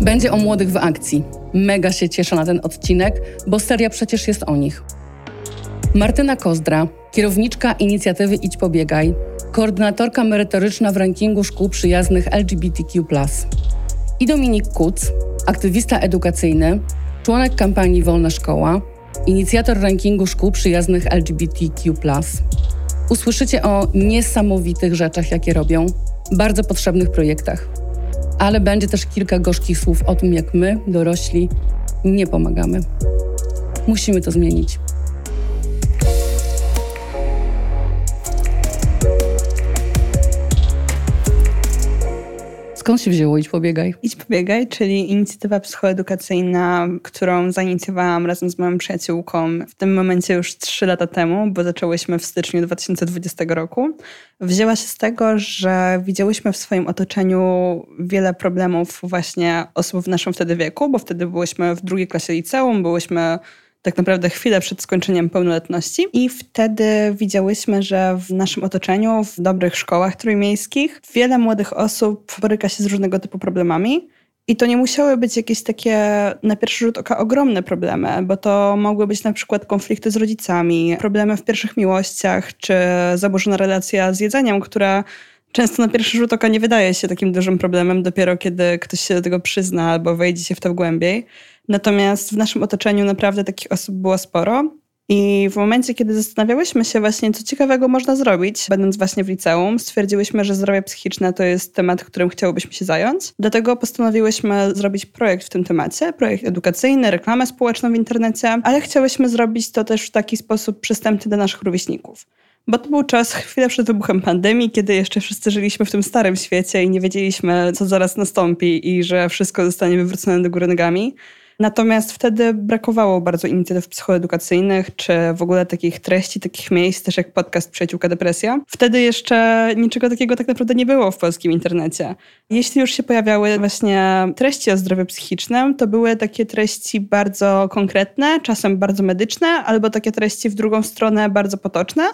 Będzie o młodych w akcji. Mega się cieszę na ten odcinek, bo seria przecież jest o nich. Martyna Kozdra, kierowniczka inicjatywy Idź Pobiegaj, koordynatorka merytoryczna w rankingu szkół przyjaznych LGBTQ. I Dominik Kuc, aktywista edukacyjny, członek kampanii Wolna Szkoła, inicjator rankingu szkół przyjaznych LGBTQ. Usłyszycie o niesamowitych rzeczach, jakie robią, bardzo potrzebnych projektach. Ale będzie też kilka gorzkich słów o tym, jak my, dorośli, nie pomagamy. Musimy to zmienić. Skąd się wzięło Idź Pobiegaj? Idź Pobiegaj, czyli inicjatywa psychoedukacyjna, którą zainicjowałam razem z moją przyjaciółką w tym momencie już trzy lata temu, bo zaczęłyśmy w styczniu 2020 roku. Wzięła się z tego, że widziałyśmy w swoim otoczeniu wiele problemów właśnie osób w naszym wtedy wieku, bo wtedy byłyśmy w drugiej klasie liceum, byłyśmy tak naprawdę chwilę przed skończeniem pełnoletności. I wtedy widziałyśmy, że w naszym otoczeniu, w dobrych szkołach trójmiejskich, wiele młodych osób boryka się z różnego typu problemami. I to nie musiały być jakieś takie na pierwszy rzut oka ogromne problemy, bo to mogły być na przykład konflikty z rodzicami, problemy w pierwszych miłościach, czy zaburzona relacja z jedzeniem, która często na pierwszy rzut oka nie wydaje się takim dużym problemem, dopiero kiedy ktoś się do tego przyzna albo wejdzie się w to głębiej. Natomiast w naszym otoczeniu naprawdę takich osób było sporo. I w momencie, kiedy zastanawiałyśmy się właśnie, co ciekawego można zrobić, będąc właśnie w liceum, stwierdziłyśmy, że zdrowie psychiczne to jest temat, którym chciałobyśmy się zająć. Dlatego postanowiłyśmy zrobić projekt w tym temacie, projekt edukacyjny, reklamę społeczną w internecie, ale chciałyśmy zrobić to też w taki sposób przystępny dla naszych rówieśników. Bo to był czas chwilę przed wybuchem pandemii, kiedy jeszcze wszyscy żyliśmy w tym starym świecie i nie wiedzieliśmy, co zaraz nastąpi i że wszystko zostanie wywrócone do góry nogami. Natomiast wtedy brakowało bardzo inicjatyw psychoedukacyjnych, czy w ogóle takich treści, takich miejsc, też jak podcast Przyjaciółka Depresja. Wtedy jeszcze niczego takiego tak naprawdę nie było w polskim internecie. Jeśli już się pojawiały właśnie treści o zdrowiu psychicznym, to były takie treści bardzo konkretne, czasem bardzo medyczne, albo takie treści w drugą stronę bardzo potoczne.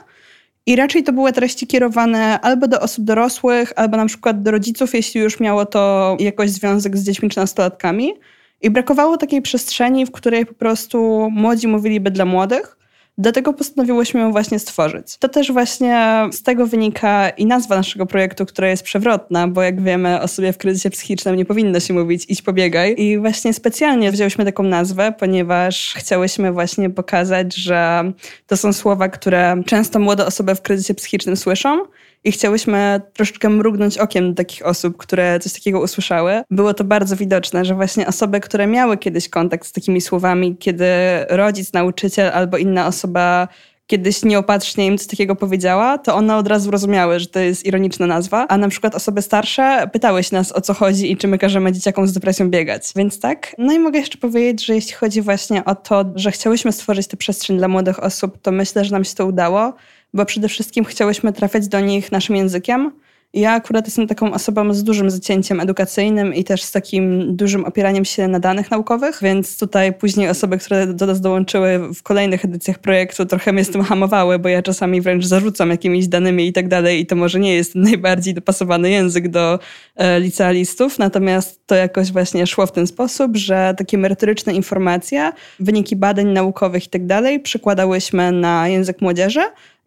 I raczej to były treści kierowane albo do osób dorosłych, albo na przykład do rodziców, jeśli już miało to jakoś związek z dziećmi czy nastolatkami. I brakowało takiej przestrzeni, w której po prostu młodzi mówiliby dla młodych. Dlatego postanowiłyśmy ją właśnie stworzyć. To też właśnie z tego wynika i nazwa naszego projektu, która jest przewrotna, bo jak wiemy, o sobie w kryzysie psychicznym nie powinno się mówić idź pobiegaj. I właśnie specjalnie wzięłyśmy taką nazwę, ponieważ chciałyśmy właśnie pokazać, że to są słowa, które często młode osoby w kryzysie psychicznym słyszą, i chciałyśmy troszeczkę mrugnąć okiem do takich osób, które coś takiego usłyszały. Było to bardzo widoczne, że właśnie osoby, które miały kiedyś kontakt z takimi słowami, kiedy rodzic, nauczyciel albo inna osoba kiedyś nieopatrznie im coś takiego powiedziała, to one od razu rozumiały, że to jest ironiczna nazwa, a na przykład osoby starsze pytały się nas o co chodzi i czy my każemy dzieciakom z depresją biegać. Więc tak. No i mogę jeszcze powiedzieć, że jeśli chodzi właśnie o to, że chciałyśmy stworzyć tę przestrzeń dla młodych osób, to myślę, że nam się to udało bo przede wszystkim chciałyśmy trafiać do nich naszym językiem. Ja akurat jestem taką osobą z dużym zacięciem edukacyjnym i też z takim dużym opieraniem się na danych naukowych, więc tutaj później osoby, które do nas dołączyły w kolejnych edycjach projektu trochę mnie z tym hamowały, bo ja czasami wręcz zarzucam jakimiś danymi i tak dalej i to może nie jest najbardziej dopasowany język do e, licealistów, natomiast to jakoś właśnie szło w ten sposób, że takie merytoryczne informacje, wyniki badań naukowych i tak dalej przykładałyśmy na język młodzieży,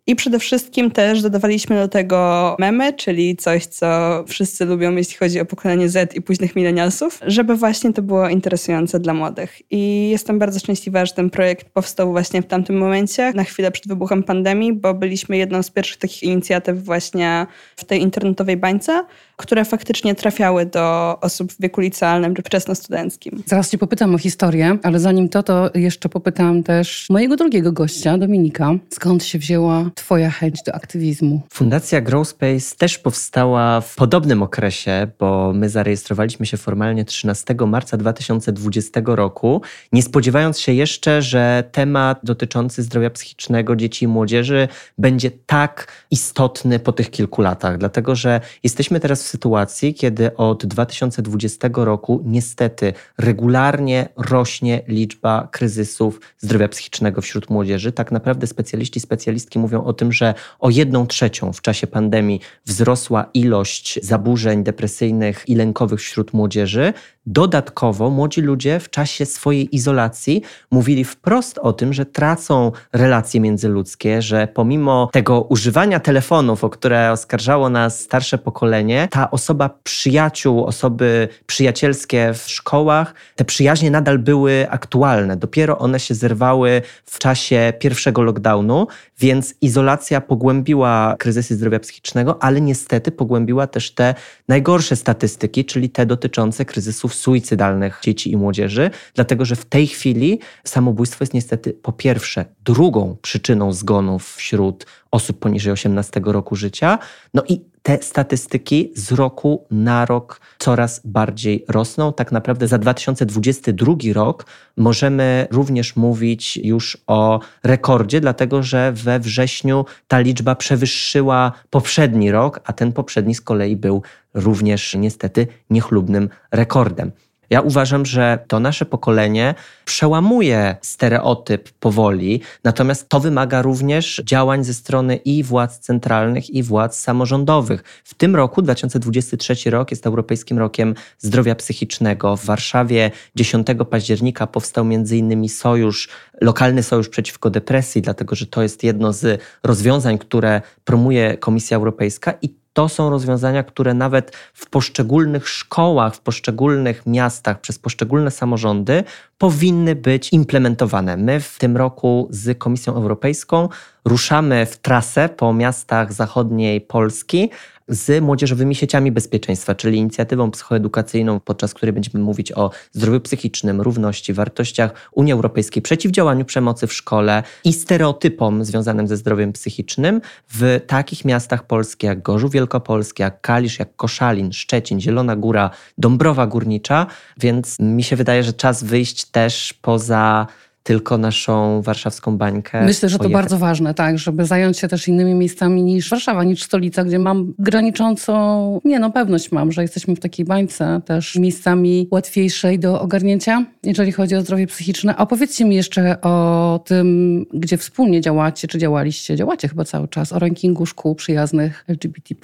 i przede wszystkim też dodawaliśmy do tego memy, czyli coś, co wszyscy lubią, jeśli chodzi o pokolenie Z i późnych milenialsów, żeby właśnie to było interesujące dla młodych. I jestem bardzo szczęśliwa, że ten projekt powstał właśnie w tamtym momencie, na chwilę przed wybuchem pandemii, bo byliśmy jedną z pierwszych takich inicjatyw właśnie w tej internetowej bańce, które faktycznie trafiały do osób w wieku licealnym czy wczesnostudenckim. Zaraz cię popytam o historię, ale zanim to, to jeszcze popytam też mojego drugiego gościa, Dominika. Skąd się wzięła twoja chęć do aktywizmu? Fundacja Growspace też powstała w podobnym okresie, bo my zarejestrowaliśmy się formalnie 13 marca 2020 roku, nie spodziewając się jeszcze, że temat dotyczący zdrowia psychicznego dzieci i młodzieży będzie tak istotny po tych kilku latach, dlatego że jesteśmy teraz w sytuacji, kiedy od 2020 roku niestety regularnie rośnie liczba kryzysów zdrowia psychicznego wśród młodzieży. Tak naprawdę specjaliści, specjalistki mówią o tym, że o jedną trzecią w czasie pandemii wzrosła ilość zaburzeń depresyjnych i lękowych wśród młodzieży. Dodatkowo młodzi ludzie w czasie swojej izolacji mówili wprost o tym, że tracą relacje międzyludzkie, że pomimo tego używania telefonów, o które oskarżało nas starsze pokolenie, ta osoba przyjaciół, osoby przyjacielskie w szkołach, te przyjaźnie nadal były aktualne. Dopiero one się zerwały w czasie pierwszego lockdownu, więc izolacja pogłębiła kryzysy zdrowia psychicznego, ale niestety pogłębiła też te najgorsze statystyki, czyli te dotyczące kryzysów suicydalnych dzieci i młodzieży, dlatego że w tej chwili samobójstwo jest niestety po pierwsze drugą przyczyną zgonów wśród osób poniżej 18 roku życia. No i te statystyki z roku na rok coraz bardziej rosną. Tak naprawdę za 2022 rok możemy również mówić już o rekordzie, dlatego że we wrześniu ta liczba przewyższyła poprzedni rok, a ten poprzedni z kolei był również niestety niechlubnym rekordem. Ja uważam, że to nasze pokolenie przełamuje stereotyp powoli, natomiast to wymaga również działań ze strony i władz centralnych, i władz samorządowych. W tym roku, 2023 rok, jest Europejskim Rokiem Zdrowia Psychicznego. W Warszawie 10 października powstał m.in. sojusz, lokalny sojusz przeciwko depresji, dlatego że to jest jedno z rozwiązań, które promuje Komisja Europejska i to są rozwiązania, które nawet w poszczególnych szkołach, w poszczególnych miastach, przez poszczególne samorządy powinny być implementowane. My w tym roku z Komisją Europejską ruszamy w trasę po miastach zachodniej Polski, z młodzieżowymi sieciami bezpieczeństwa, czyli inicjatywą psychoedukacyjną, podczas której będziemy mówić o zdrowiu psychicznym, równości, wartościach Unii Europejskiej, przeciwdziałaniu przemocy w szkole i stereotypom związanym ze zdrowiem psychicznym w takich miastach Polski jak Gorzów Wielkopolski, jak Kalisz, jak Koszalin, Szczecin, Zielona Góra, Dąbrowa Górnicza, więc mi się wydaje, że czas wyjść też poza tylko naszą warszawską bańkę. Myślę, że to pojechać. bardzo ważne, tak, żeby zająć się też innymi miejscami niż Warszawa, niż stolica, gdzie mam graniczącą, nie no, pewność mam, że jesteśmy w takiej bańce też miejscami łatwiejszej do ogarnięcia, jeżeli chodzi o zdrowie psychiczne. A opowiedzcie mi jeszcze o tym, gdzie wspólnie działacie, czy działaliście, działacie chyba cały czas, o rankingu szkół przyjaznych LGBT+.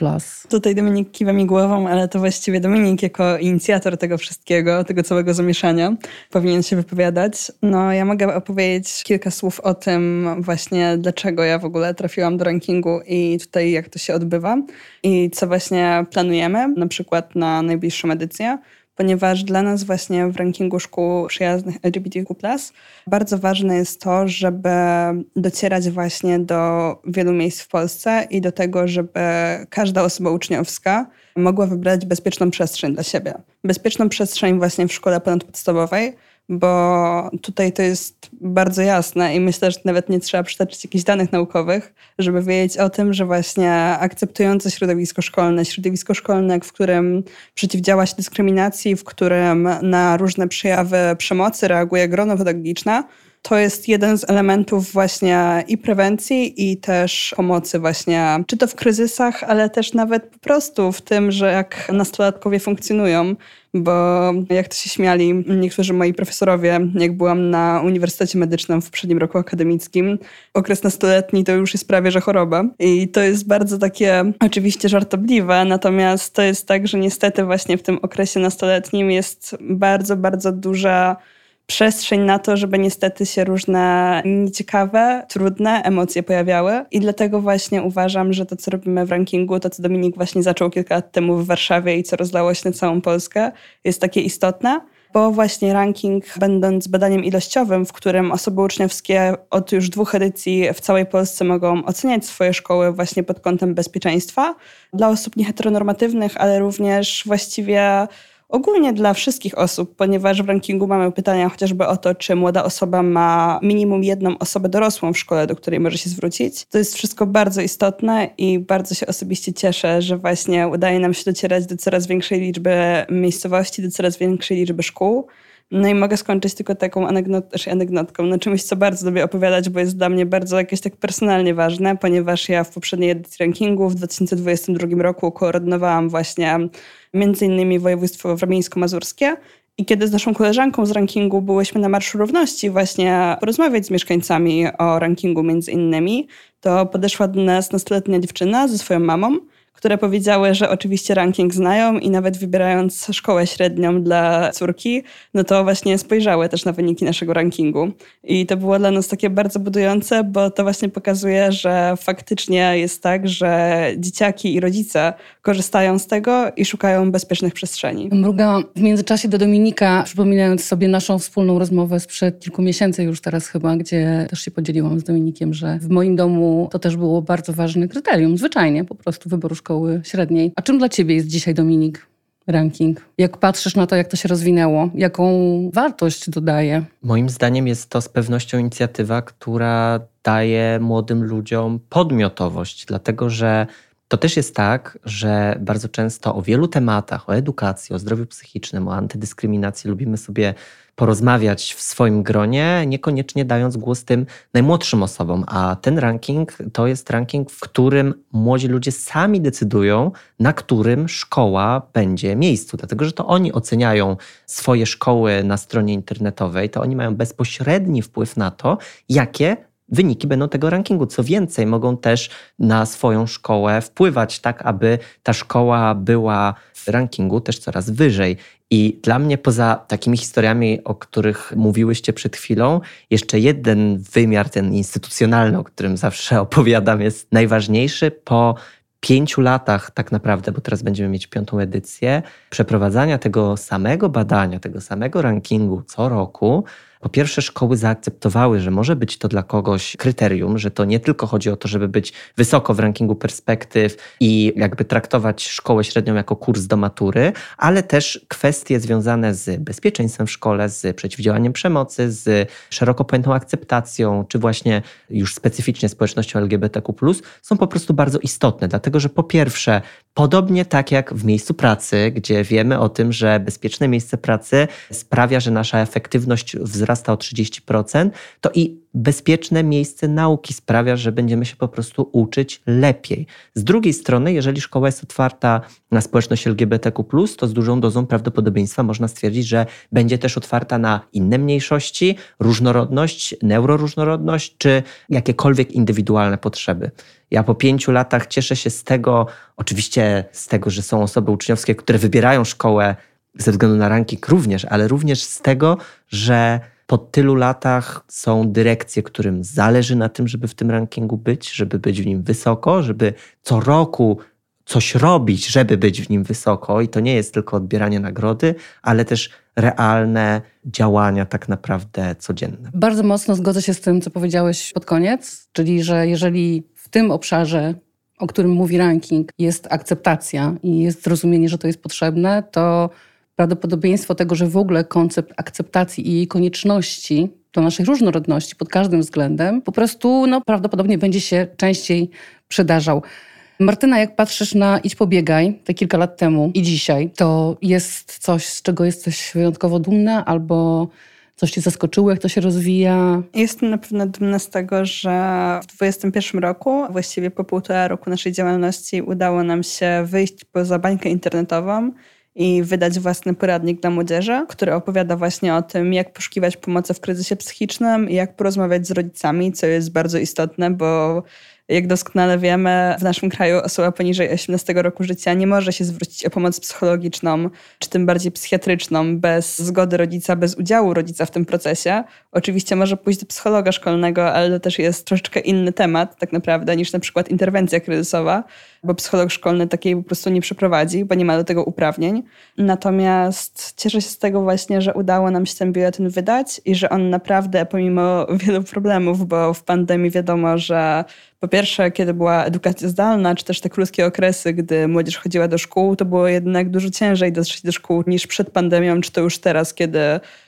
Tutaj Dominik kiwa mi głową, ale to właściwie Dominik jako inicjator tego wszystkiego, tego całego zamieszania powinien się wypowiadać. No ja mogę opowiedzieć kilka słów o tym właśnie, dlaczego ja w ogóle trafiłam do rankingu i tutaj jak to się odbywa i co właśnie planujemy, na przykład na najbliższą edycję ponieważ dla nas właśnie w rankingu szkół przyjaznych LGBTQ+, bardzo ważne jest to, żeby docierać właśnie do wielu miejsc w Polsce i do tego, żeby każda osoba uczniowska mogła wybrać bezpieczną przestrzeń dla siebie. Bezpieczną przestrzeń właśnie w szkole ponadpodstawowej, bo tutaj to jest bardzo jasne i myślę, że nawet nie trzeba przytaczyć jakichś danych naukowych, żeby wiedzieć o tym, że właśnie akceptujące środowisko szkolne, środowisko szkolne, w którym przeciwdziała się dyskryminacji, w którym na różne przejawy przemocy reaguje grono pedagogiczne, to jest jeden z elementów właśnie i prewencji, i też pomocy właśnie, czy to w kryzysach, ale też nawet po prostu w tym, że jak nastolatkowie funkcjonują, bo jak to się śmiali niektórzy moi profesorowie, jak byłam na Uniwersytecie Medycznym w poprzednim roku akademickim, okres nastoletni to już jest prawie że choroba. I to jest bardzo takie oczywiście żartobliwe, natomiast to jest tak, że niestety właśnie w tym okresie nastoletnim jest bardzo, bardzo duża przestrzeń na to, żeby niestety się różne nieciekawe, trudne emocje pojawiały. I dlatego właśnie uważam, że to, co robimy w rankingu, to co Dominik właśnie zaczął kilka lat temu w Warszawie i co rozlało się na całą Polskę, jest takie istotne bo właśnie ranking, będąc badaniem ilościowym, w którym osoby uczniowskie od już dwóch edycji w całej Polsce mogą oceniać swoje szkoły właśnie pod kątem bezpieczeństwa, dla osób nieheteronormatywnych, ale również właściwie ogólnie dla wszystkich osób, ponieważ w rankingu mamy pytania chociażby o to, czy młoda osoba ma minimum jedną osobę dorosłą w szkole, do której może się zwrócić. To jest wszystko bardzo istotne i bardzo się osobiście cieszę, że właśnie udaje nam się docierać do coraz większej liczby miejscowości, do coraz większej liczby szkół. No i mogę skończyć tylko taką anegdot, anegdotką, no czymś, co bardzo lubię opowiadać, bo jest dla mnie bardzo jakieś tak personalnie ważne, ponieważ ja w poprzedniej edycji rankingu w 2022 roku koordynowałam właśnie między innymi województwo warmińsko-mazurskie I kiedy z naszą koleżanką z rankingu byłyśmy na Marszu Równości właśnie porozmawiać z mieszkańcami o rankingu między innymi, to podeszła do nas nastoletnia dziewczyna ze swoją mamą, które powiedziały, że oczywiście ranking znają i nawet wybierając szkołę średnią dla córki, no to właśnie spojrzały też na wyniki naszego rankingu. I to było dla nas takie bardzo budujące, bo to właśnie pokazuje, że faktycznie jest tak, że dzieciaki i rodzice korzystają z tego i szukają bezpiecznych przestrzeni. Mruga w międzyczasie do Dominika, przypominając sobie naszą wspólną rozmowę sprzed kilku miesięcy już teraz chyba, gdzie też się podzieliłam z Dominikiem, że w moim domu to też było bardzo ważne kryterium, zwyczajnie po prostu wyboru szkoły szkoły średniej. A czym dla ciebie jest dzisiaj Dominik? ranking? Jak patrzysz na to, jak to się rozwinęło, jaką wartość dodaje? Moim zdaniem jest to z pewnością inicjatywa, która daje młodym ludziom podmiotowość, dlatego że to też jest tak, że bardzo często o wielu tematach, o edukacji, o zdrowiu psychicznym, o antydyskryminacji lubimy sobie porozmawiać w swoim gronie, niekoniecznie dając głos tym najmłodszym osobom. A ten ranking to jest ranking, w którym młodzi ludzie sami decydują, na którym szkoła będzie miejscu, dlatego że to oni oceniają swoje szkoły na stronie internetowej, to oni mają bezpośredni wpływ na to, jakie wyniki będą tego rankingu. Co więcej, mogą też na swoją szkołę wpływać tak, aby ta szkoła była w rankingu też coraz wyżej. I dla mnie, poza takimi historiami, o których mówiłyście przed chwilą, jeszcze jeden wymiar, ten instytucjonalny, o którym zawsze opowiadam, jest najważniejszy. Po pięciu latach, tak naprawdę, bo teraz będziemy mieć piątą edycję, przeprowadzania tego samego badania, tego samego rankingu co roku, po pierwsze, szkoły zaakceptowały, że może być to dla kogoś kryterium, że to nie tylko chodzi o to, żeby być wysoko w rankingu perspektyw i jakby traktować szkołę średnią jako kurs do matury, ale też kwestie związane z bezpieczeństwem w szkole, z przeciwdziałaniem przemocy, z szeroko pojętą akceptacją, czy właśnie już specyficznie społecznością LGBTQ, są po prostu bardzo istotne, dlatego że po pierwsze, podobnie tak jak w miejscu pracy, gdzie wiemy o tym, że bezpieczne miejsce pracy sprawia, że nasza efektywność wzrasta, wzrasta o 30%, to i bezpieczne miejsce nauki sprawia, że będziemy się po prostu uczyć lepiej. Z drugiej strony, jeżeli szkoła jest otwarta na społeczność LGBTQ, to z dużą dozą prawdopodobieństwa można stwierdzić, że będzie też otwarta na inne mniejszości, różnorodność, neuroróżnorodność czy jakiekolwiek indywidualne potrzeby. Ja po pięciu latach cieszę się z tego, oczywiście z tego, że są osoby uczniowskie, które wybierają szkołę ze względu na ranking również, ale również z tego, że po tylu latach są dyrekcje, którym zależy na tym, żeby w tym rankingu być, żeby być w nim wysoko, żeby co roku coś robić, żeby być w nim wysoko. I to nie jest tylko odbieranie nagrody, ale też realne działania tak naprawdę codzienne. Bardzo mocno zgodzę się z tym, co powiedziałeś pod koniec, czyli że jeżeli w tym obszarze o którym mówi ranking, jest akceptacja i jest zrozumienie, że to jest potrzebne, to prawdopodobieństwo tego, że w ogóle koncept akceptacji i jej konieczności do naszej różnorodności pod każdym względem po prostu no, prawdopodobnie będzie się częściej przydarzał. Martyna, jak patrzysz na Idź Pobiegaj te kilka lat temu i dzisiaj, to jest coś, z czego jesteś wyjątkowo dumna albo coś Cię zaskoczyło, jak to się rozwija? Jestem na pewno dumna z tego, że w 2021 roku, właściwie po półtora roku naszej działalności, udało nam się wyjść poza bańkę internetową i wydać własny poradnik dla młodzieży, który opowiada właśnie o tym, jak poszukiwać pomocy w kryzysie psychicznym i jak porozmawiać z rodzicami, co jest bardzo istotne, bo jak doskonale wiemy, w naszym kraju osoba poniżej 18 roku życia nie może się zwrócić o pomoc psychologiczną, czy tym bardziej psychiatryczną, bez zgody rodzica, bez udziału rodzica w tym procesie. Oczywiście może pójść do psychologa szkolnego, ale to też jest troszeczkę inny temat, tak naprawdę, niż na przykład interwencja kryzysowa, bo psycholog szkolny takiej po prostu nie przeprowadzi, bo nie ma do tego uprawnień. Natomiast cieszę się z tego właśnie, że udało nam się ten biuletyn wydać i że on naprawdę, pomimo wielu problemów, bo w pandemii wiadomo, że po pierwsze, kiedy była edukacja zdalna, czy też te krótkie okresy, gdy młodzież chodziła do szkół, to było jednak dużo ciężej dotrzeć do szkół niż przed pandemią, czy to już teraz, kiedy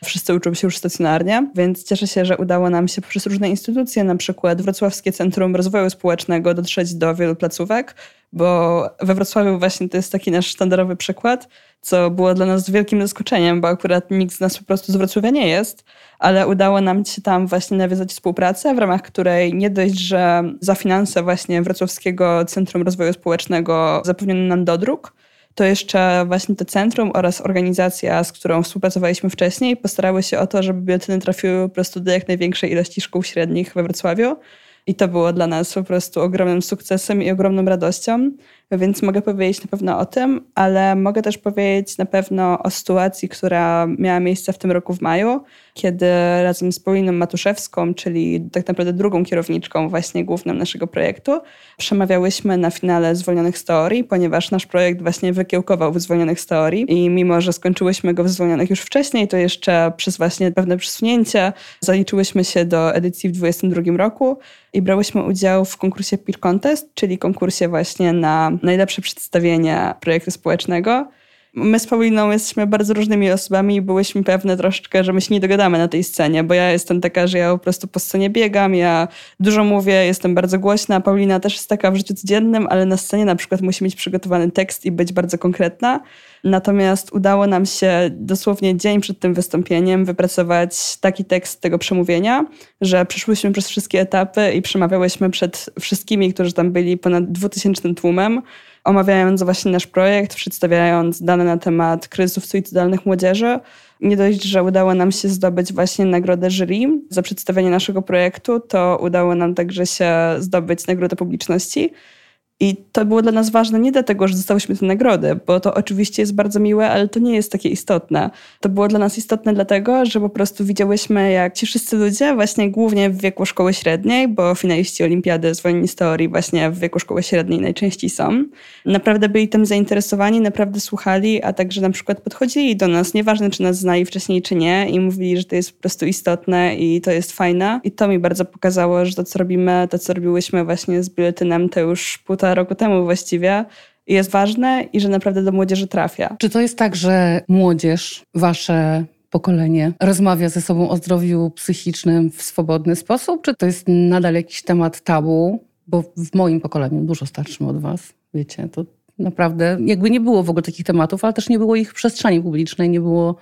wszyscy uczą się już stacjonarnie. Więc cieszę się, że udało nam się poprzez różne instytucje, na przykład Wrocławskie Centrum Rozwoju Społecznego, dotrzeć do wielu placówek, bo we Wrocławiu właśnie to jest taki nasz sztandarowy przykład, co było dla nas wielkim zaskoczeniem, bo akurat nikt z nas po prostu z Wrocławia nie jest, ale udało nam się tam właśnie nawiązać współpracę, w ramach której nie dość, że za finanse właśnie Wrocławskiego Centrum Rozwoju Społecznego zapewniono nam dodruk, to jeszcze właśnie to centrum oraz organizacja, z którą współpracowaliśmy wcześniej, postarały się o to, żeby biuletyny trafiły po prostu do jak największej ilości szkół średnich we Wrocławiu. I to było dla nas po prostu ogromnym sukcesem i ogromną radością więc mogę powiedzieć na pewno o tym, ale mogę też powiedzieć na pewno o sytuacji, która miała miejsce w tym roku w maju, kiedy razem z Pauliną Matuszewską, czyli tak naprawdę drugą kierowniczką właśnie główną naszego projektu, przemawiałyśmy na finale Zwolnionych z Teorii, ponieważ nasz projekt właśnie wykiełkował w Zwolnionych z Teorii i mimo, że skończyłyśmy go w Zwolnionych już wcześniej, to jeszcze przez właśnie pewne przesunięcia zaliczyłyśmy się do edycji w 2022 roku i brałyśmy udział w konkursie Peer Contest, czyli konkursie właśnie na najlepsze przedstawienie projektu społecznego. My z Pauliną jesteśmy bardzo różnymi osobami i byłyśmy pewne troszeczkę, że my się nie dogadamy na tej scenie, bo ja jestem taka, że ja po prostu po scenie biegam, ja dużo mówię, jestem bardzo głośna. Paulina też jest taka w życiu codziennym, ale na scenie na przykład musi mieć przygotowany tekst i być bardzo konkretna. Natomiast udało nam się dosłownie dzień przed tym wystąpieniem wypracować taki tekst tego przemówienia, że przeszłyśmy przez wszystkie etapy i przemawiałyśmy przed wszystkimi, którzy tam byli ponad dwutysięcznym tłumem omawiając właśnie nasz projekt, przedstawiając dane na temat kryzysów suicydalnych młodzieży. Nie dość, że udało nam się zdobyć właśnie nagrodę jury za przedstawienie naszego projektu, to udało nam także się zdobyć nagrodę publiczności. I to było dla nas ważne nie dlatego, że dostałyśmy tę nagrodę, bo to oczywiście jest bardzo miłe, ale to nie jest takie istotne. To było dla nas istotne dlatego, że po prostu widziałyśmy, jak ci wszyscy ludzie, właśnie głównie w wieku szkoły średniej, bo finaliści olimpiady zwolnieni z teorii właśnie w wieku szkoły średniej najczęściej są, naprawdę byli tym zainteresowani, naprawdę słuchali, a także na przykład podchodzili do nas, nieważne czy nas znali wcześniej czy nie, i mówili, że to jest po prostu istotne i to jest fajne. I to mi bardzo pokazało, że to, co robimy, to, co robiłyśmy właśnie z biuletynem, to już półtora roku temu właściwie, jest ważne i że naprawdę do młodzieży trafia. Czy to jest tak, że młodzież, wasze pokolenie rozmawia ze sobą o zdrowiu psychicznym w swobodny sposób, czy to jest nadal jakiś temat tabu? Bo w moim pokoleniu, dużo starszym od was, wiecie, to naprawdę jakby nie było w ogóle takich tematów, ale też nie było ich w przestrzeni publicznej, nie było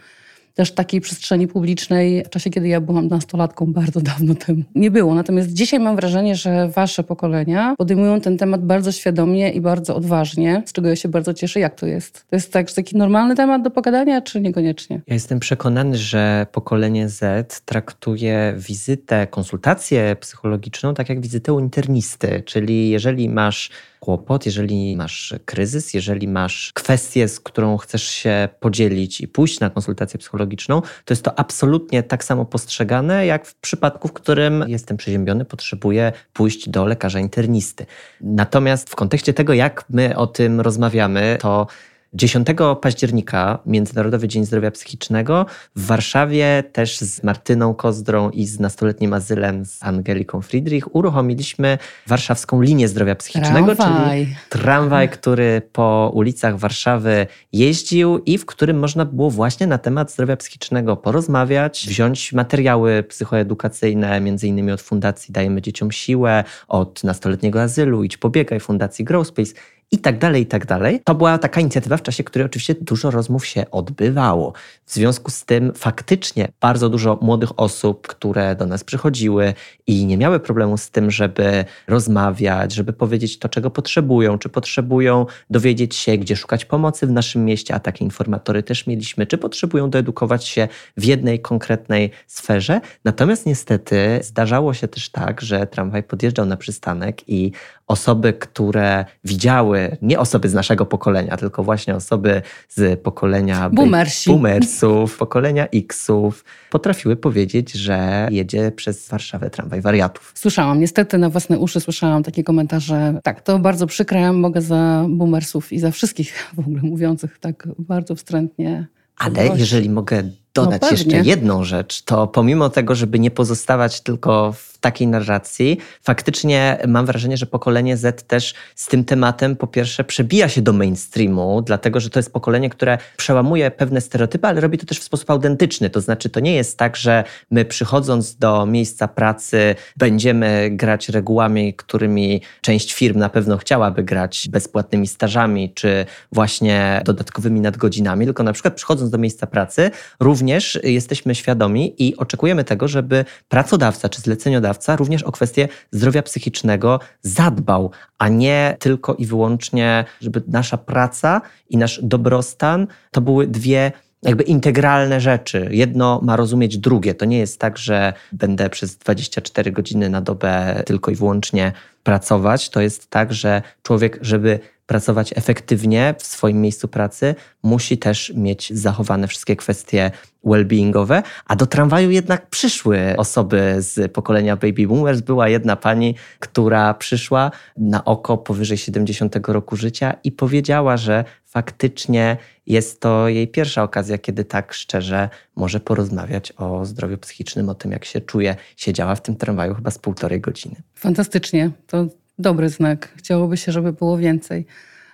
też takiej przestrzeni publicznej w czasie, kiedy ja byłam nastolatką bardzo dawno temu. Nie było. Natomiast dzisiaj mam wrażenie, że wasze pokolenia podejmują ten temat bardzo świadomie i bardzo odważnie, z czego ja się bardzo cieszę. Jak to jest? To jest tak, taki normalny temat do pogadania, czy niekoniecznie? Ja jestem przekonany, że pokolenie Z traktuje wizytę, konsultację psychologiczną tak jak wizytę u internisty, czyli jeżeli masz kłopot, jeżeli masz kryzys, jeżeli masz kwestię, z którą chcesz się podzielić i pójść na konsultację psychologiczną, to jest to absolutnie tak samo postrzegane, jak w przypadku, w którym jestem przeziębiony, potrzebuję pójść do lekarza internisty. Natomiast w kontekście tego, jak my o tym rozmawiamy, to 10 października, Międzynarodowy Dzień Zdrowia Psychicznego, w Warszawie też z Martyną Kozdrą i z nastoletnim azylem z Angeliką Friedrich uruchomiliśmy warszawską linię zdrowia psychicznego, tramwaj. czyli tramwaj, który po ulicach Warszawy jeździł i w którym można było właśnie na temat zdrowia psychicznego porozmawiać, wziąć materiały psychoedukacyjne, między innymi od Fundacji Dajemy Dzieciom Siłę, od nastoletniego azylu, Idź Pobiegaj, Fundacji Growspace i tak dalej, i tak dalej. To była taka inicjatywa, w czasie której oczywiście dużo rozmów się odbywało. W związku z tym faktycznie bardzo dużo młodych osób, które do nas przychodziły i nie miały problemu z tym, żeby rozmawiać, żeby powiedzieć to, czego potrzebują, czy potrzebują dowiedzieć się, gdzie szukać pomocy w naszym mieście, a takie informatory też mieliśmy, czy potrzebują doedukować się w jednej konkretnej sferze. Natomiast niestety zdarzało się też tak, że tramwaj podjeżdżał na przystanek i osoby, które widziały, nie osoby z naszego pokolenia, tylko właśnie osoby z pokolenia Boomersi. boomersów, pokolenia Xów, potrafiły powiedzieć, że jedzie przez Warszawę tramwaj wariatów. Słyszałam, niestety na własne uszy słyszałam takie komentarze. Tak, to bardzo przykre, mogę za boomersów i za wszystkich w ogóle mówiących tak bardzo wstrętnie. Ale jeżeli mogę dodać No jeszcze jedną rzecz, to pomimo tego, żeby nie pozostawać tylko w takiej narracji, faktycznie mam wrażenie, że pokolenie Z też z tym tematem po pierwsze przebija się do mainstreamu, dlatego że to jest pokolenie, które przełamuje pewne stereotypy, ale robi to też w sposób autentyczny. To znaczy, to nie jest tak, że my przychodząc do miejsca pracy będziemy grać regułami, którymi część firm na pewno chciałaby grać, bezpłatnymi stażami czy właśnie dodatkowymi nadgodzinami, tylko na przykład przychodząc do miejsca pracy, również również jesteśmy świadomi i oczekujemy tego, żeby pracodawca czy zleceniodawca również o kwestię zdrowia psychicznego zadbał, a nie tylko i wyłącznie, żeby nasza praca i nasz dobrostan to były dwie jakby integralne rzeczy. Jedno ma rozumieć drugie. To nie jest tak, że będę przez 24 godziny na dobę tylko i wyłącznie pracować. To jest tak, że człowiek, żeby pracować efektywnie w swoim miejscu pracy, musi też mieć zachowane wszystkie kwestie well-beingowe, a do tramwaju jednak przyszły osoby z pokolenia baby boomers. Była jedna pani, która przyszła na oko powyżej 70 roku życia i powiedziała, że faktycznie jest to jej pierwsza okazja, kiedy tak szczerze może porozmawiać o zdrowiu psychicznym, o tym, jak się czuje. Siedziała w tym tramwaju chyba z półtorej godziny. Fantastycznie. To dobry znak. Chciałoby się, żeby było więcej.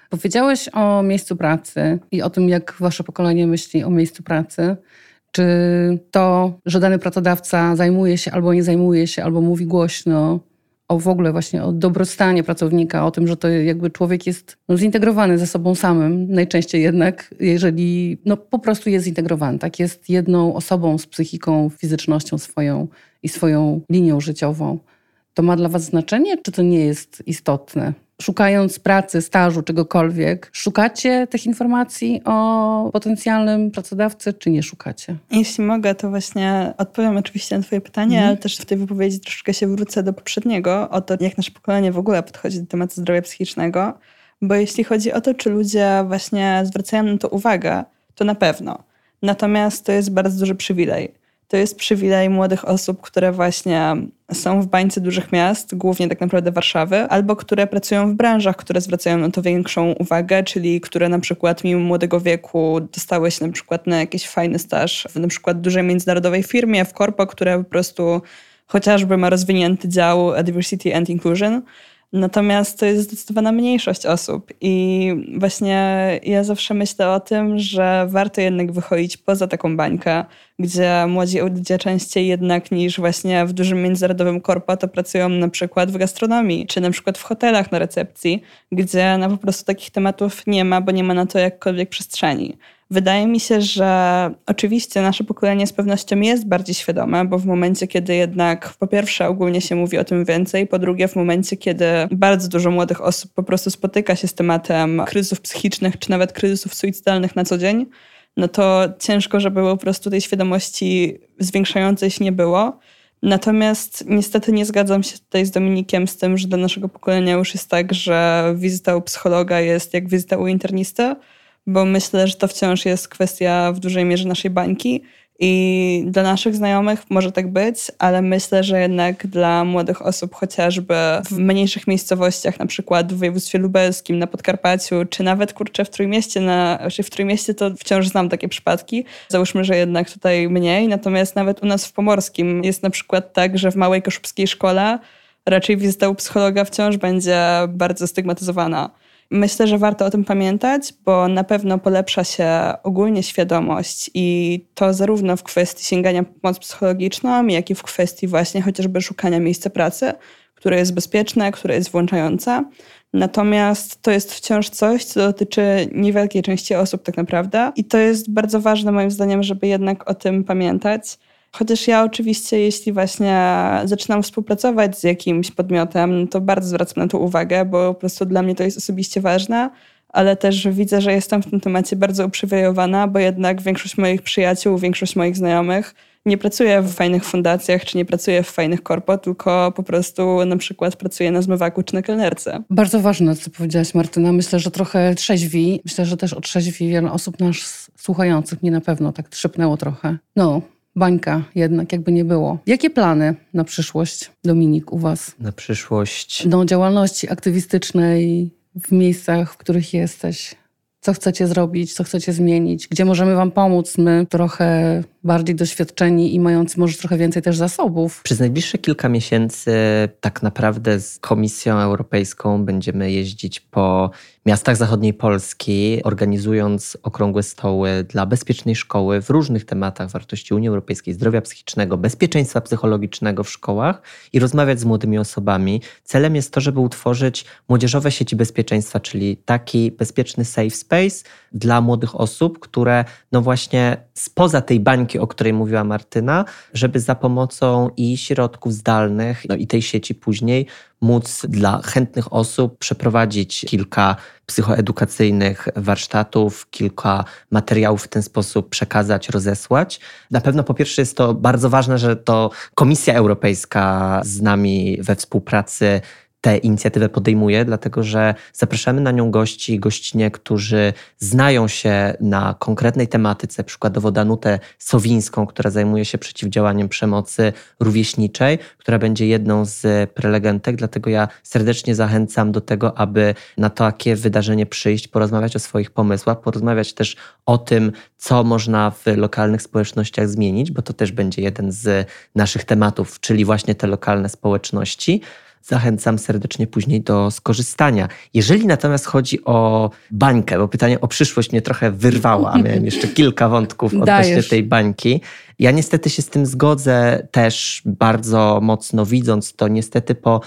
Powiedziałeś o miejscu pracy i o tym, jak wasze pokolenie myśli o miejscu pracy. Czy to, że dany pracodawca zajmuje się albo nie zajmuje się, albo mówi głośno o w ogóle właśnie o dobrostanie pracownika, o tym, że to jakby człowiek jest no, zintegrowany ze sobą samym, najczęściej jednak, jeżeli no, po prostu jest zintegrowany, tak, jest jedną osobą z psychiką, fizycznością swoją i swoją linią życiową. To ma dla Was znaczenie, czy to nie jest istotne? Szukając pracy, stażu, czegokolwiek, szukacie tych informacji o potencjalnym pracodawcy, czy nie szukacie? Jeśli mogę, to właśnie odpowiem oczywiście na Twoje pytanie, mhm. ale też w tej wypowiedzi troszeczkę się wrócę do poprzedniego, o to, jak nasze pokolenie w ogóle podchodzi do tematu zdrowia psychicznego. Bo jeśli chodzi o to, czy ludzie właśnie zwracają na to uwagę, to na pewno. Natomiast to jest bardzo duży przywilej to jest przywilej młodych osób, które właśnie są w bańce dużych miast, głównie tak naprawdę Warszawy, albo które pracują w branżach, które zwracają na to większą uwagę, czyli które na przykład mimo młodego wieku dostały się na przykład na jakiś fajny staż w na przykład dużej międzynarodowej firmie, w korpo, które po prostu chociażby ma rozwinięty dział Diversity and Inclusion, Natomiast to jest zdecydowana mniejszość osób i właśnie ja zawsze myślę o tym, że warto jednak wychodzić poza taką bańkę, gdzie młodzi ludzie częściej jednak niż właśnie w dużym międzynarodowym korpo to pracują na przykład w gastronomii, czy na przykład w hotelach na recepcji, gdzie no po prostu takich tematów nie ma, bo nie ma na to jakkolwiek przestrzeni. Wydaje mi się, że oczywiście nasze pokolenie z pewnością jest bardziej świadome, bo w momencie, kiedy jednak po pierwsze ogólnie się mówi o tym więcej, po drugie w momencie, kiedy bardzo dużo młodych osób po prostu spotyka się z tematem kryzysów psychicznych, czy nawet kryzysów suicydalnych na co dzień, no to ciężko, żeby po prostu tej świadomości zwiększającej się nie było. Natomiast niestety nie zgadzam się tutaj z Dominikiem z tym, że dla naszego pokolenia już jest tak, że wizyta u psychologa jest jak wizyta u internisty bo myślę, że to wciąż jest kwestia w dużej mierze naszej bańki. I dla naszych znajomych może tak być, ale myślę, że jednak dla młodych osób, chociażby w mniejszych miejscowościach, na przykład w województwie lubelskim, na Podkarpaciu, czy nawet kurczę w Trójmieście, na, czy w Trójmieście to wciąż znam takie przypadki. Załóżmy, że jednak tutaj mniej, natomiast nawet u nas w Pomorskim jest na przykład tak, że w małej koszubskiej szkole raczej wizyta u psychologa wciąż będzie bardzo stygmatyzowana. Myślę, że warto o tym pamiętać, bo na pewno polepsza się ogólnie świadomość i to zarówno w kwestii sięgania po pomoc psychologiczną, jak i w kwestii właśnie chociażby szukania miejsca pracy, które jest bezpieczne, które jest włączające. Natomiast to jest wciąż coś, co dotyczy niewielkiej części osób tak naprawdę i to jest bardzo ważne moim zdaniem, żeby jednak o tym pamiętać. Chociaż ja oczywiście, jeśli właśnie zaczynam współpracować z jakimś podmiotem, to bardzo zwracam na to uwagę, bo po prostu dla mnie to jest osobiście ważne, ale też widzę, że jestem w tym temacie bardzo uprzywilejowana, bo jednak większość moich przyjaciół, większość moich znajomych nie pracuje w fajnych fundacjach, czy nie pracuje w fajnych korpo, tylko po prostu na przykład pracuje na zmywaku czy na kelnerce. Bardzo ważne, co powiedziałaś Martyna. Myślę, że trochę trzeźwi. Myślę, że też otrzeźwi wiele osób nas słuchających. Mnie na pewno tak trzepnęło trochę. No, bańka jednak, jakby nie było. Jakie plany na przyszłość, Dominik, u Was? Na przyszłość? Do działalności aktywistycznej w miejscach, w których jesteś. Co chcecie zrobić, co chcecie zmienić, gdzie możemy Wam pomóc? My trochę bardziej doświadczeni i mający może trochę więcej też zasobów. Przez najbliższe kilka miesięcy tak naprawdę z Komisją Europejską będziemy jeździć po miastach zachodniej Polski, organizując okrągłe stoły dla bezpiecznej szkoły w różnych tematach wartości Unii Europejskiej, zdrowia psychicznego, bezpieczeństwa psychologicznego w szkołach i rozmawiać z młodymi osobami. Celem jest to, żeby utworzyć młodzieżowe sieci bezpieczeństwa, czyli taki bezpieczny safe space, dla młodych osób, które no właśnie spoza tej bańki, o której mówiła Martyna, żeby za pomocą i środków zdalnych, no i tej sieci później móc dla chętnych osób przeprowadzić kilka psychoedukacyjnych warsztatów, kilka materiałów w ten sposób przekazać, rozesłać. Na pewno po pierwsze jest to bardzo ważne, że to Komisja Europejska z nami we współpracy tę inicjatywę podejmuje, dlatego że zapraszamy na nią gości, gościnie, którzy znają się na konkretnej tematyce, przykładowo Danutę Sowińską, która zajmuje się przeciwdziałaniem przemocy rówieśniczej, która będzie jedną z prelegentek, dlatego ja serdecznie zachęcam do tego, aby na takie wydarzenie przyjść, porozmawiać o swoich pomysłach, porozmawiać też o tym, co można w lokalnych społecznościach zmienić, bo to też będzie jeden z naszych tematów, czyli właśnie te lokalne społeczności zachęcam serdecznie później do skorzystania. Jeżeli natomiast chodzi o bańkę, bo pytanie o przyszłość mnie trochę wyrwało, a miałem jeszcze kilka wątków odnośnie tej bańki. Ja niestety się z tym zgodzę też bardzo mocno, widząc to niestety po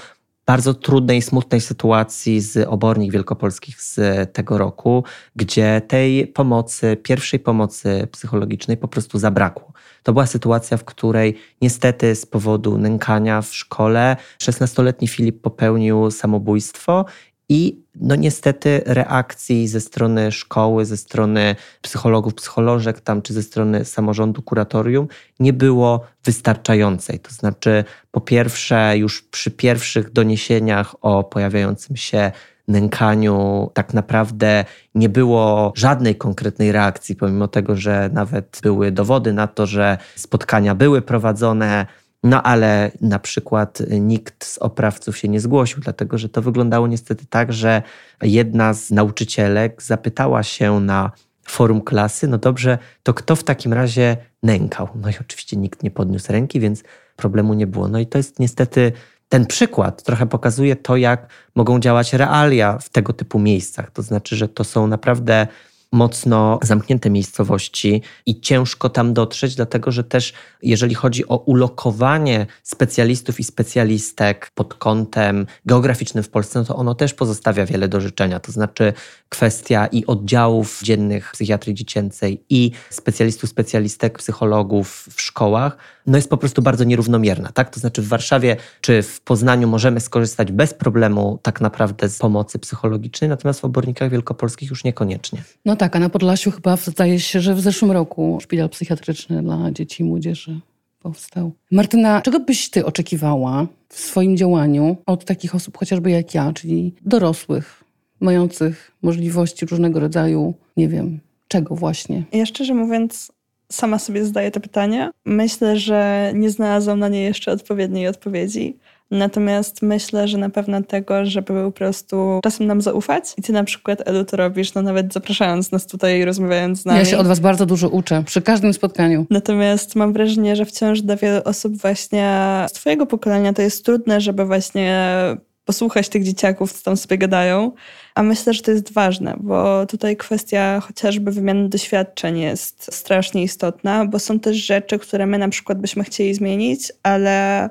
bardzo trudnej, smutnej sytuacji z obornik wielkopolskich z tego roku, gdzie tej pomocy, pierwszej pomocy psychologicznej po prostu zabrakło. To była sytuacja, w której niestety z powodu nękania w szkole 16-letni Filip popełnił samobójstwo i no niestety reakcji ze strony szkoły, ze strony psychologów, psycholożek tam, czy ze strony samorządu, kuratorium nie było wystarczającej. To znaczy, po pierwsze, już przy pierwszych doniesieniach o pojawiającym się nękaniu tak naprawdę nie było żadnej konkretnej reakcji, pomimo tego, że nawet były dowody na to, że spotkania były prowadzone. No ale na przykład nikt z oprawców się nie zgłosił, dlatego że to wyglądało niestety tak, że jedna z nauczycielek zapytała się na forum klasy, no dobrze, to kto w takim razie nękał? No i oczywiście nikt nie podniósł ręki, więc problemu nie było. No i to jest niestety ten przykład trochę pokazuje to, jak mogą działać realia w tego typu miejscach. To znaczy, że to są naprawdę mocno zamknięte miejscowości i ciężko tam dotrzeć, dlatego że też jeżeli chodzi o ulokowanie specjalistów i specjalistek pod kątem geograficznym w Polsce, no to ono też pozostawia wiele do życzenia. To znaczy kwestia i oddziałów dziennych psychiatrii dziecięcej i specjalistów, specjalistek, psychologów w szkołach, no jest po prostu bardzo nierównomierna. Tak? To znaczy w Warszawie czy w Poznaniu możemy skorzystać bez problemu tak naprawdę z pomocy psychologicznej, natomiast w obornikach wielkopolskich już niekoniecznie. No tak, a na Podlasiu chyba zdaje się, że w zeszłym roku szpital psychiatryczny dla dzieci i młodzieży powstał. Martyna, czego byś ty oczekiwała w swoim działaniu od takich osób chociażby jak ja, czyli dorosłych, mających możliwości różnego rodzaju, nie wiem, czego właśnie? Ja szczerze mówiąc, sama sobie zadaję to pytanie. Myślę, że nie znalazłam na nie jeszcze odpowiedniej odpowiedzi. Natomiast myślę, że na pewno tego, żeby po prostu czasem nam zaufać. I ty na przykład, Edu, to robisz, no nawet zapraszając nas tutaj i rozmawiając z nami. Ja się od was bardzo dużo uczę, przy każdym spotkaniu. Natomiast mam wrażenie, że wciąż dla wielu osób właśnie z twojego pokolenia to jest trudne, żeby właśnie posłuchać tych dzieciaków, co tam sobie gadają. A myślę, że to jest ważne, bo tutaj kwestia chociażby wymiany doświadczeń jest strasznie istotna, bo są też rzeczy, które my na przykład byśmy chcieli zmienić, ale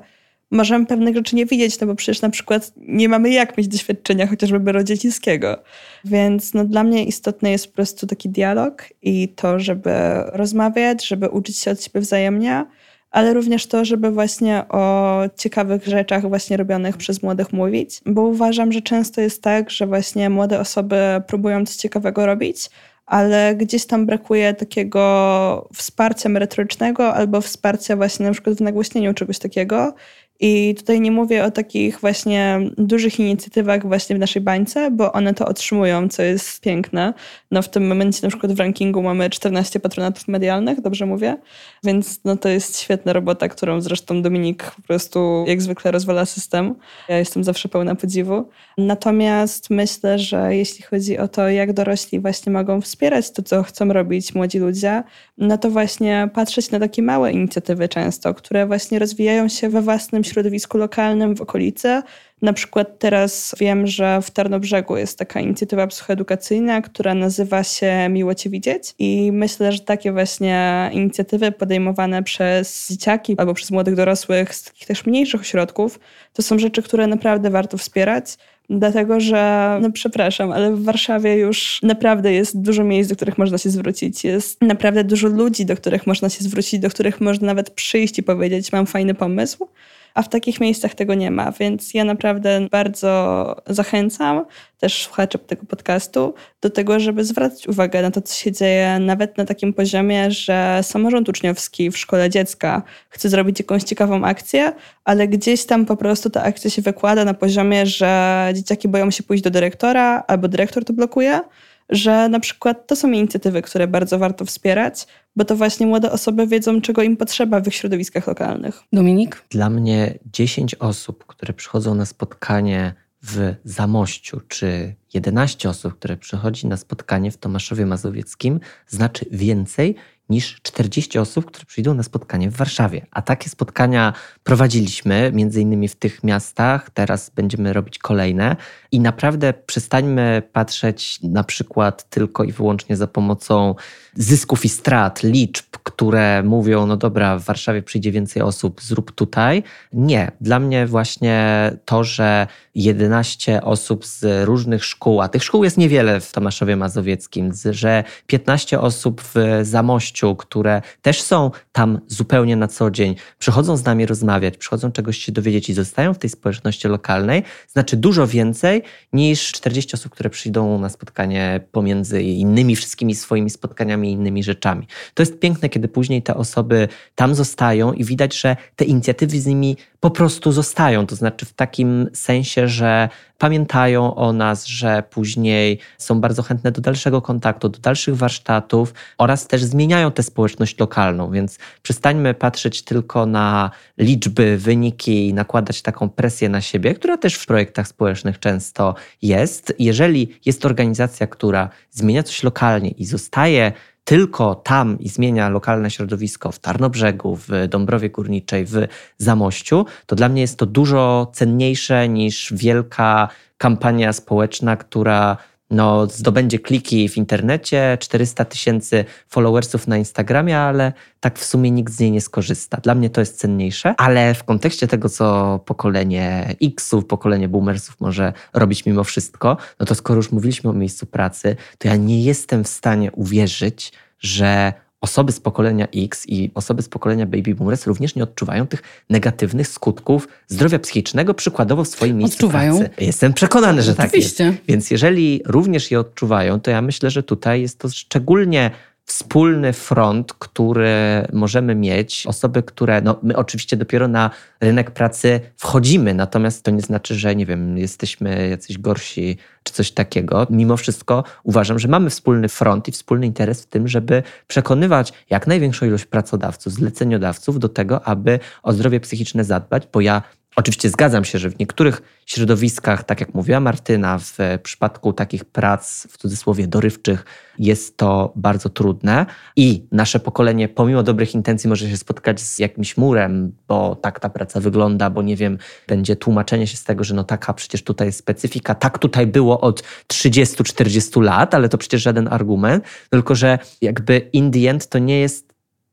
możemy pewnych rzeczy nie widzieć, no bo przecież na przykład nie mamy jak mieć doświadczenia chociażby rodzicielskiego. Więc no dla mnie istotny jest po prostu taki dialog i to, żeby rozmawiać, żeby uczyć się od siebie wzajemnie, ale również to, żeby właśnie o ciekawych rzeczach właśnie robionych przez młodych mówić, bo uważam, że często jest tak, że właśnie młode osoby próbują coś ciekawego robić, ale gdzieś tam brakuje takiego wsparcia merytorycznego albo wsparcia właśnie na przykład w nagłośnieniu czegoś takiego i tutaj nie mówię o takich właśnie dużych inicjatywach właśnie w naszej bańce, bo one to otrzymują, co jest piękne. No w tym momencie na przykład w rankingu mamy 14 patronatów medialnych, dobrze mówię? Więc no to jest świetna robota, którą zresztą Dominik po prostu jak zwykle rozwala system. Ja jestem zawsze pełna podziwu. Natomiast myślę, że jeśli chodzi o to, jak dorośli właśnie mogą wspierać to, co chcą robić młodzi ludzie, no to właśnie patrzeć na takie małe inicjatywy często, które właśnie rozwijają się we własnym środowisku lokalnym w okolicy. Na przykład teraz wiem, że w Tarnobrzegu jest taka inicjatywa psychoedukacyjna, która nazywa się Miło Cię Widzieć i myślę, że takie właśnie inicjatywy podejmowane przez dzieciaki albo przez młodych dorosłych z takich też mniejszych ośrodków, to są rzeczy, które naprawdę warto wspierać. Dlatego, że, no przepraszam, ale w Warszawie już naprawdę jest dużo miejsc, do których można się zwrócić. Jest naprawdę dużo ludzi, do których można się zwrócić, do których można nawet przyjść i powiedzieć: Mam fajny pomysł a w takich miejscach tego nie ma, więc ja naprawdę bardzo zachęcam też słuchaczy tego podcastu do tego, żeby zwracać uwagę na to, co się dzieje nawet na takim poziomie, że samorząd uczniowski w szkole dziecka chce zrobić jakąś ciekawą akcję, ale gdzieś tam po prostu ta akcja się wykłada na poziomie, że dzieciaki boją się pójść do dyrektora albo dyrektor to blokuje, że na przykład to są inicjatywy, które bardzo warto wspierać, bo to właśnie młode osoby wiedzą, czego im potrzeba w ich środowiskach lokalnych. Dominik? Dla mnie 10 osób, które przychodzą na spotkanie w Zamościu, czy 11 osób, które przychodzi na spotkanie w Tomaszowie Mazowieckim, znaczy więcej niż 40 osób, które przyjdą na spotkanie w Warszawie. A takie spotkania prowadziliśmy między innymi w tych miastach, teraz będziemy robić kolejne i naprawdę przestańmy patrzeć na przykład tylko i wyłącznie za pomocą zysków i strat, liczb, które mówią, no dobra, w Warszawie przyjdzie więcej osób, zrób tutaj. Nie. Dla mnie właśnie to, że 11 osób z różnych szkół, a tych szkół jest niewiele w Tomaszowie Mazowieckim, że 15 osób w Zamościu, które też są tam zupełnie na co dzień, przychodzą z nami rozmawiać, przychodzą czegoś się dowiedzieć i zostają w tej społeczności lokalnej, znaczy dużo więcej niż 40 osób, które przyjdą na spotkanie pomiędzy innymi wszystkimi swoimi spotkaniami i innymi rzeczami. To jest piękne, kiedy później te osoby tam zostają i widać, że te inicjatywy z nimi po prostu zostają. To znaczy w takim sensie, że pamiętają o nas, że później są bardzo chętne do dalszego kontaktu, do dalszych warsztatów oraz też zmieniają tę społeczność lokalną. Więc przestańmy patrzeć tylko na liczby, wyniki i nakładać taką presję na siebie, która też w projektach społecznych często jest. Jeżeli jest organizacja, która zmienia coś lokalnie i zostaje tylko tam i zmienia lokalne środowisko w Tarnobrzegu, w Dąbrowie Górniczej, w Zamościu, to dla mnie jest to dużo cenniejsze niż wielka kampania społeczna, która no, zdobędzie kliki w internecie, 400 tysięcy followersów na Instagramie, ale tak w sumie nikt z niej nie skorzysta. Dla mnie to jest cenniejsze, ale w kontekście tego, co pokolenie Xów, pokolenie boomersów może robić mimo wszystko, no to skoro już mówiliśmy o miejscu pracy, to ja nie jestem w stanie uwierzyć, że osoby z pokolenia X i osoby z pokolenia baby boomers również nie odczuwają tych negatywnych skutków zdrowia psychicznego, przykładowo w swoim miejscu odczuwają. pracy. Jestem przekonany, że Oczywiście. tak jest. Więc jeżeli również je odczuwają, to ja myślę, że tutaj jest to szczególnie wspólny front, który możemy mieć. Osoby, które, no my oczywiście dopiero na rynek pracy wchodzimy, natomiast to nie znaczy, że nie wiem, jesteśmy jacyś gorsi czy coś takiego. Mimo wszystko uważam, że mamy wspólny front i wspólny interes w tym, żeby przekonywać jak największą ilość pracodawców, zleceniodawców do tego, aby o zdrowie psychiczne zadbać, bo ja Oczywiście zgadzam się, że w niektórych środowiskach, tak jak mówiła Martyna, w przypadku takich prac w cudzysłowie dorywczych jest to bardzo trudne. I nasze pokolenie, pomimo dobrych intencji, może się spotkać z jakimś murem, bo tak ta praca wygląda, bo nie wiem, będzie tłumaczenie się z tego, że no taka przecież tutaj jest specyfika, tak tutaj było od 30-40 lat, ale to przecież żaden argument, tylko że jakby in the end to nie jest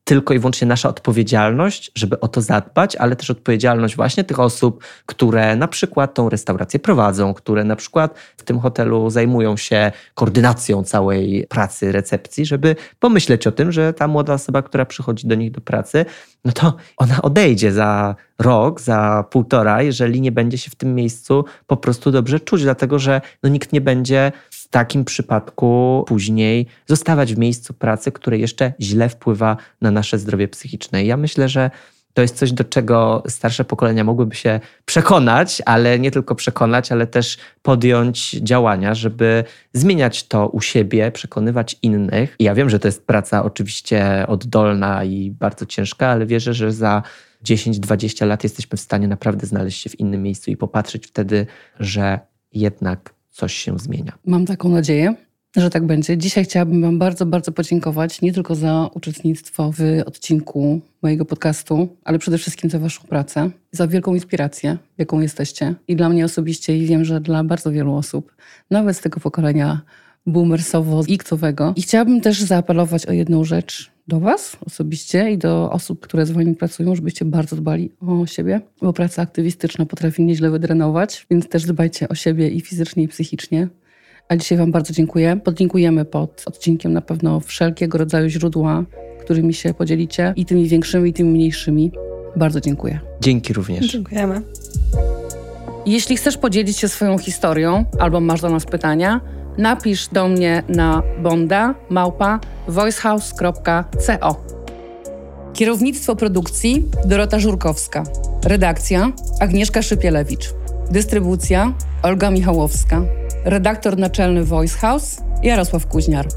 tylko i wyłącznie nasza odpowiedzialność, żeby o to zadbać, ale też odpowiedzialność właśnie tych osób, które na przykład tą restaurację prowadzą, które na przykład w tym hotelu zajmują się koordynacją całej pracy, recepcji, żeby pomyśleć o tym, że ta młoda osoba, która przychodzi do nich do pracy, no to ona odejdzie za rok, za półtora, jeżeli nie będzie się w tym miejscu po prostu dobrze czuć, dlatego że no, nikt nie będzie takim przypadku później zostawać w miejscu pracy, które jeszcze źle wpływa na nasze zdrowie psychiczne. Ja myślę, że to jest coś, do czego starsze pokolenia mogłyby się przekonać, ale nie tylko przekonać, ale też podjąć działania, żeby zmieniać to u siebie, przekonywać innych. I ja wiem, że to jest praca oczywiście oddolna i bardzo ciężka, ale wierzę, że za 10-20 lat jesteśmy w stanie naprawdę znaleźć się w innym miejscu i popatrzeć wtedy, że jednak coś się zmienia. Mam taką nadzieję. że tak będzie. Dzisiaj chciałabym Wam bardzo, bardzo podziękować nie tylko za uczestnictwo w odcinku mojego podcastu, ale przede wszystkim za Waszą pracę, za wielką inspirację, jaką jesteście. I dla mnie osobiście, i wiem, że dla bardzo wielu osób, nawet z tego pokolenia boomersowo-iktowego. I chciałabym też zaapelować o jedną rzecz do Was osobiście i do osób, które z Wami pracują, żebyście bardzo dbali o siebie, bo praca aktywistyczna potrafi nieźle wydrenować, więc też dbajcie o siebie i fizycznie, i psychicznie. A dzisiaj Wam bardzo dziękuję. Podlinkujemy pod odcinkiem na pewno wszelkiego rodzaju źródła, którymi się podzielicie, i tymi większymi, i tymi mniejszymi. Bardzo dziękuję. Dzięki również. Dziękujemy. Jeśli chcesz podzielić się swoją historią albo masz do nas pytania, napisz do mnie na bonda małpa voicehouse.co. Kierownictwo produkcji Dorota Żurkowska. Redakcja Agnieszka Szypielewicz. Dystrybucja Olga Michałowska. Redaktor naczelny Voice House Jarosław Kuźniar.